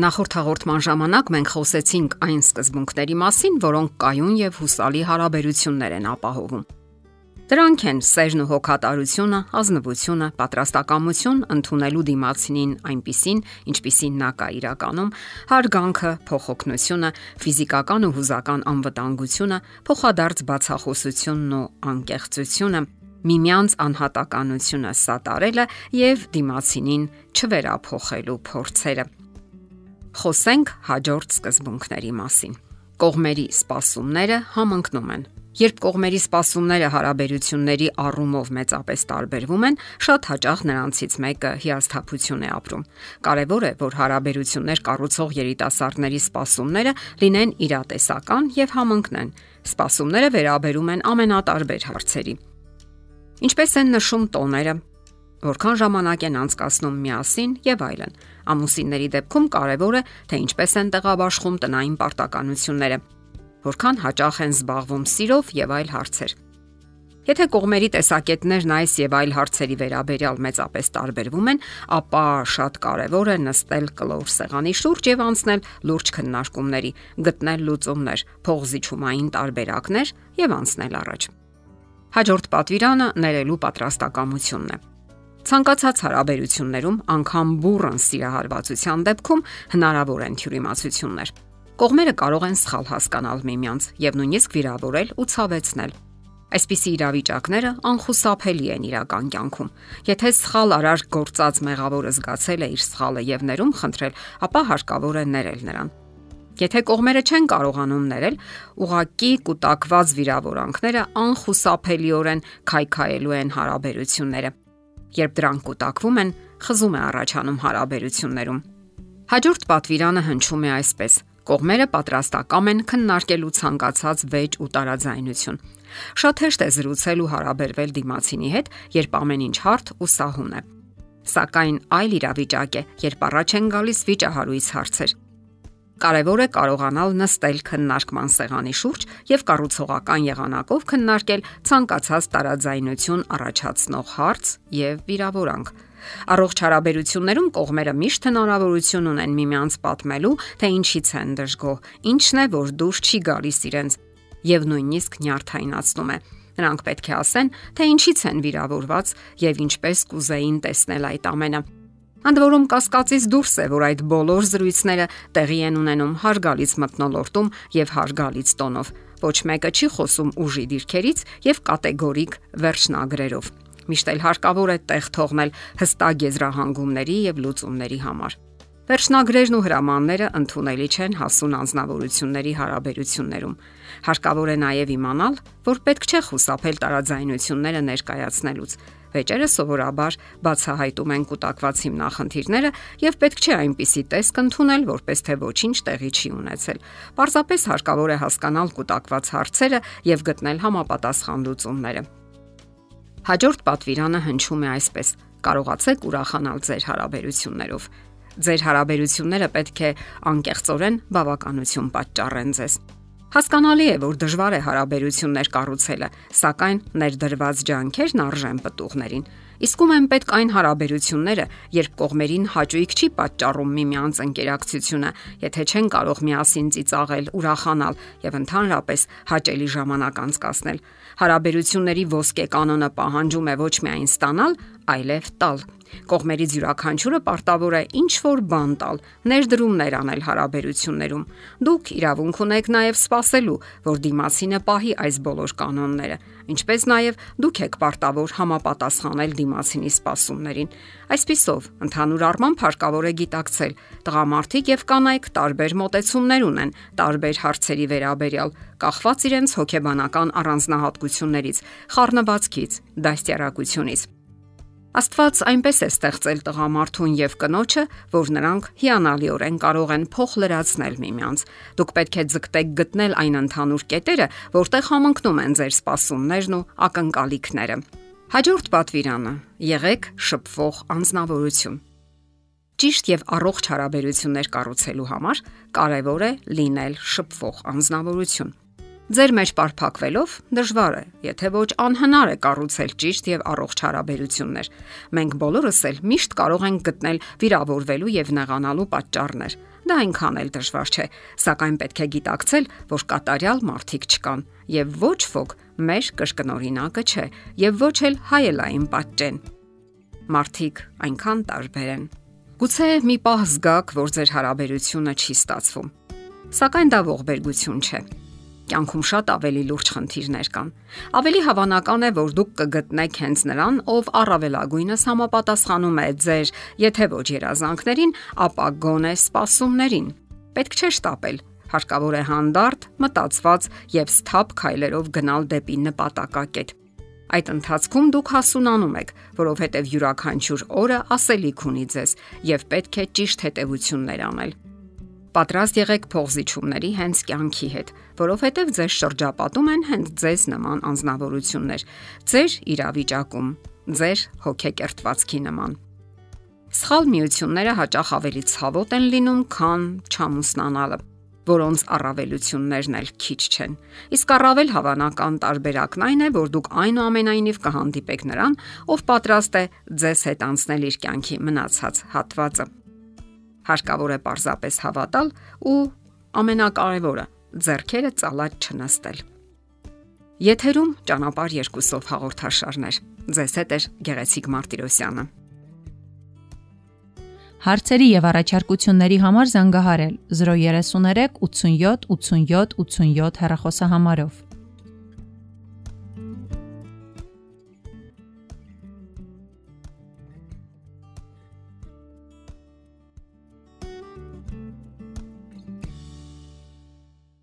Նախորդ հաղորդման ժամանակ մենք խոսեցինք այն սկզբունքների մասին, որոնք կայուն եւ հուսալի հարաբերություններ են ապահովում։ Դրանք են սերն ու հոգատարությունը, ազնվությունը, պատրաստակամություն ընդունելու դիմացինին այնպիսին, ինչպիսին նա կա իրականում, հարգանքը, փոխօգնությունը, ֆիզիկական ու հուզական անվտանգությունը, փոխադարձ բացախոսությունն ու անկեղծությունը, միմյանց անհատականությունը սատարելը եւ դիմացինին չվերափոխելու փորձերը։ Խոսենք հաջորդ սկզբունքների մասին։ Կողմերի սպասումները համընկնում են Երբ կողմերի սպասումները հարաբերությունների առումով մեծապես տարբերվում են, շատ հաճախ նրանցից մեկը հիասթափություն է ապրում։ Կարևոր է, որ հարաբերություններ կառուցող երիտասարդների սպասումները լինեն իրատեսական եւ համընկնեն։ Սպասումները վերաբերում են ամենատարբեր հարցերի։ Ինչպես են նշում տոները, որքան ժամանակ են անցկасնում միասին եւ այլն։ Ամուսինների դեպքում կարևոր է, թե ինչպես են տեղաբաշխում տնային պարտականությունները որքան հաճախ են զբաղվում սիրով եւ այլ հարցեր։ Եթե կողմերի տեսակետներն այս եւ այլ հարցերի վերաբերյալ մեծապես տարբերվում են, ապա շատ կարեւոր է նստել կլոր սեղանի շուրջ եւ անցնել լուրջ քննարկումների, գտնել լուծումներ, փողզիչումային տարբերակներ եւ անցնել առաջ։ Հաջորդ պատվիրանը ներելու պատրաստակամությունն է։ Ցանկացած հարաբերություններում անգամ բուրըն սիրահարվածության դեպքում հնարավոր են թյուրիմացություններ Կողմերը կարող են սխալ հասկանալ միմյանց եւ նույնիսկ վիրավորել ու ցավեցնել։ Այսպիսի իրավիճակները անխուսափելի են իրական կյանքում։ Եթե սխալ արար գործած մեղավորը զգացել է իր սխալը եւ ներում խնդրել, ապա հարկավոր է ներել նրան։ Եթե կողմերը չեն կարողանում ներել, ուղակի կൂട്ടակված վիրավորանքները անխուսափելիորեն քայքայելու են հարաբերությունները։ Երբ դրանք կൂട്ടակվում են, խզում է առաջանում հարաբերություններում։ Հաջորդ պատվիրանը հնչում է այսպես. Կողմերը պատրաստակամ են քննարկելու ցանկացած վեճ ու տարաձայնություն։ Շատ հեշտ է զրուցել ու հարաբերվել դիմացինի հետ, երբ ամեն ինչ հարթ ու սահուն է։ Սակայն այլ իրավիճակ է, երբ առաջ են գալիս վիճահարույց հարցեր։ Կարևոր է կարողանալ նստել քննարկման սեղանի շուրջ եւ կառուցողական եղանակով քննարկել ցանկացած տարաձայնություն առաջացնող հարց եւ վիրավորանք Առողջ հարաբերություններում կողմերը միշտ հնարավորություն ունեն միմյանց պատմելու, թե ինչից են դժգոհ, ինչն է, որ դուրս չի գալիս իրենց եւ նույնիսկ նյարդայնացնում է։ Նրանք պետք է ասեն, թե ինչից են վիրավորված եւ ինչպես կուզեին տեսնել այդ ամենը։ Ընդ որում կասկածից դուրս է, որ այդ բոլոր զրույցները տեղի են ունենում հարգալից մտնոլորտում եւ հարգալից տոնով։ Ոչ մեկը չի խոսում ուժի դիրքերից եւ կատեգորիկ վերջնագրերով միշտ էլ հարկավոր է տեղ թողնել հստակ եզրահանգումների եւ լուծումների համար։ Վերջնագրերն ու հրամանները ընդունելի չեն հասուն անznավորությունների հարաբերություններում։ Հարկավոր է նաև իմանալ, որ պետք չէ խուսափել տարաձայնությունները ներկայացնելուց։ Վեճերը սովորաբար բացահայտում են կուտակված հիմնախնդիրները եւ պետք չէ այնպիսի տեսք ընդունել, որպես թե ոչինչ տեղի չի ունեցել։ Պարզապես հարկավոր է հասկանալ կուտակված հարցերը եւ գտնել համապատասխան լուծումները։ Հաջորդ պատվիրանը հնչում է այսպես. Կարողացեք ուրախանալ ձեր հարաբերություններով։ Ձեր հարաբերությունները պետք է անկեղծորեն բավականություն պատճառեն ձեզ։ Հասկանալի է, որ դժվար է հարաբերություններ կառուցելը, սակայն ներդրված ջանքերն արժեն պատուղներին։ Իսկում են պետք այն հարաբերությունները, երբ կողմերին հաճույք չի պատճառում միմյանց ընկերակցությունը, եթե չեն կարող միասին ծիծաղել, ուրախանալ եւ ընդհանրապես հաճելի ժամանակ անցկасնել։ Հարաբերությունների ոսկե կանոնը պահանջում է ոչ միայն ստանալ, այլև տալ։ Կողմերից յուրաքանչյուրը պարտավոր է ինչ որ բան տալ, ներդրումներ անել հարաբերություններում։ Դուք իրավունք ունեք նաև սпасելու, որ դիմասինը պահի այս բոլոր կանոնները, ինչպես նաև դուք եք պարտավոր համապատասխանել դիմասինի սпасումներին։ Այսпիսով, ընդհանուր առմամբ հարկավոր է գիտակցել՝ տղամարդիկ եւ կանայք տարբեր մոտեցումներ ունեն տարբեր հարցերի վերաբերյալ, կախված իրենց հոգեբանական առանձնահատկություններից, խառնվածքից, դաստիարակությունից։ Աստված այնպես է ստեղծել տղամարդուն եւ կնոջը, որ նրանք հիանալիորեն կարող են փոխ լրացնել միմյանց։ Դուք պետք է ձգտեք գտնել այն ընդհանուր կետերը, որտեղ համընկնում են ձեր սպասումներն ու ակնկալիքները։ Հաջորդ պատվիրանը՝ եղեք շփվող անznավորություն։ Ճիշտ եւ առողջ հարաբերություններ կառուցելու համար կարեւոր է լինել շփվող անznավորություն։ Ձեր մեջ պարփակվելով դժվար է, եթե ոչ անհնար է կառուցել ճիշտ եւ առողջ հարաբերություններ։ Մենք բոլորս էլ միշտ կարող ենք գտնել վիրավորվելու եւ նեղանալու պատճառներ։ Դա այնքան էլ դժվար չէ, սակայն պետք է գիտակցել, որ կատարյալ մարդիկ չկան եւ ոչ ոք մեր կրկնօրինակը չէ եւ ոչ էլ հայելային պատճեն։ Մարդիկ այնքան տարբեր են։ Գուցե մի պահ զգաք, որ ձեր հարաբերությունը չի ստացվում։ Սակայն դա ողբերգություն չէ Կյանքում շատ ավելի լուրջ խնդիրներ կան։ Ավելի հավանական է, որ դուք կգտնեք հենց նրան, ով առավելագույնս համապատասխանում է ձեր, եթե ոչ երազանքներին, ապա գոնե սպասումներին։ Պետք չէ շտապել, հարկավոր է հանդարտ, մտածված եւ սթափ քայլերով գնալ դեպի նպատակակետ։ Այդ ընթացքում դուք հասունանում եք, որովհետև յուրաքանչյուր օրը ասելիք ունի ձեզ եւ պետք է ճիշտ հետեւություններ անել։ Պատրաստ եղեք փողզիչումների հենց կյանքի հետ, որովհետև ձեզ շրջապատում են հենց ձեզ նման անznավորություններ, ձեր իրավիճակում, ձեր հոգեկերտվածքի նման։ Սխալ միությունները հաճախ ավելի ցավոտ են լինում, քան չամուսնանալը, որոնց առավելություններն էլ քիչ չեն։ Իսկ առավել հավանական տարբերակն այն է, որ դուք այնուամենայնիվ կհանդիպեք նրան, ով պատրաստ է ձեզ հետ անցնել իր կյանքի մնացած հատվածը Հարկավոր է պարզապես հավատալ ու ամենակարևորը՝ зерքերը ծալած չնստել։ Եթերում ճանապարհ երկուսով հաղորդաշարներ։ Ձեզ հետ է Գեղեցիկ Մարտիրոսյանը։ Հարցերի եւ առաջարկությունների համար զանգահարել 033 87 87 87 հեռախոսահամարով։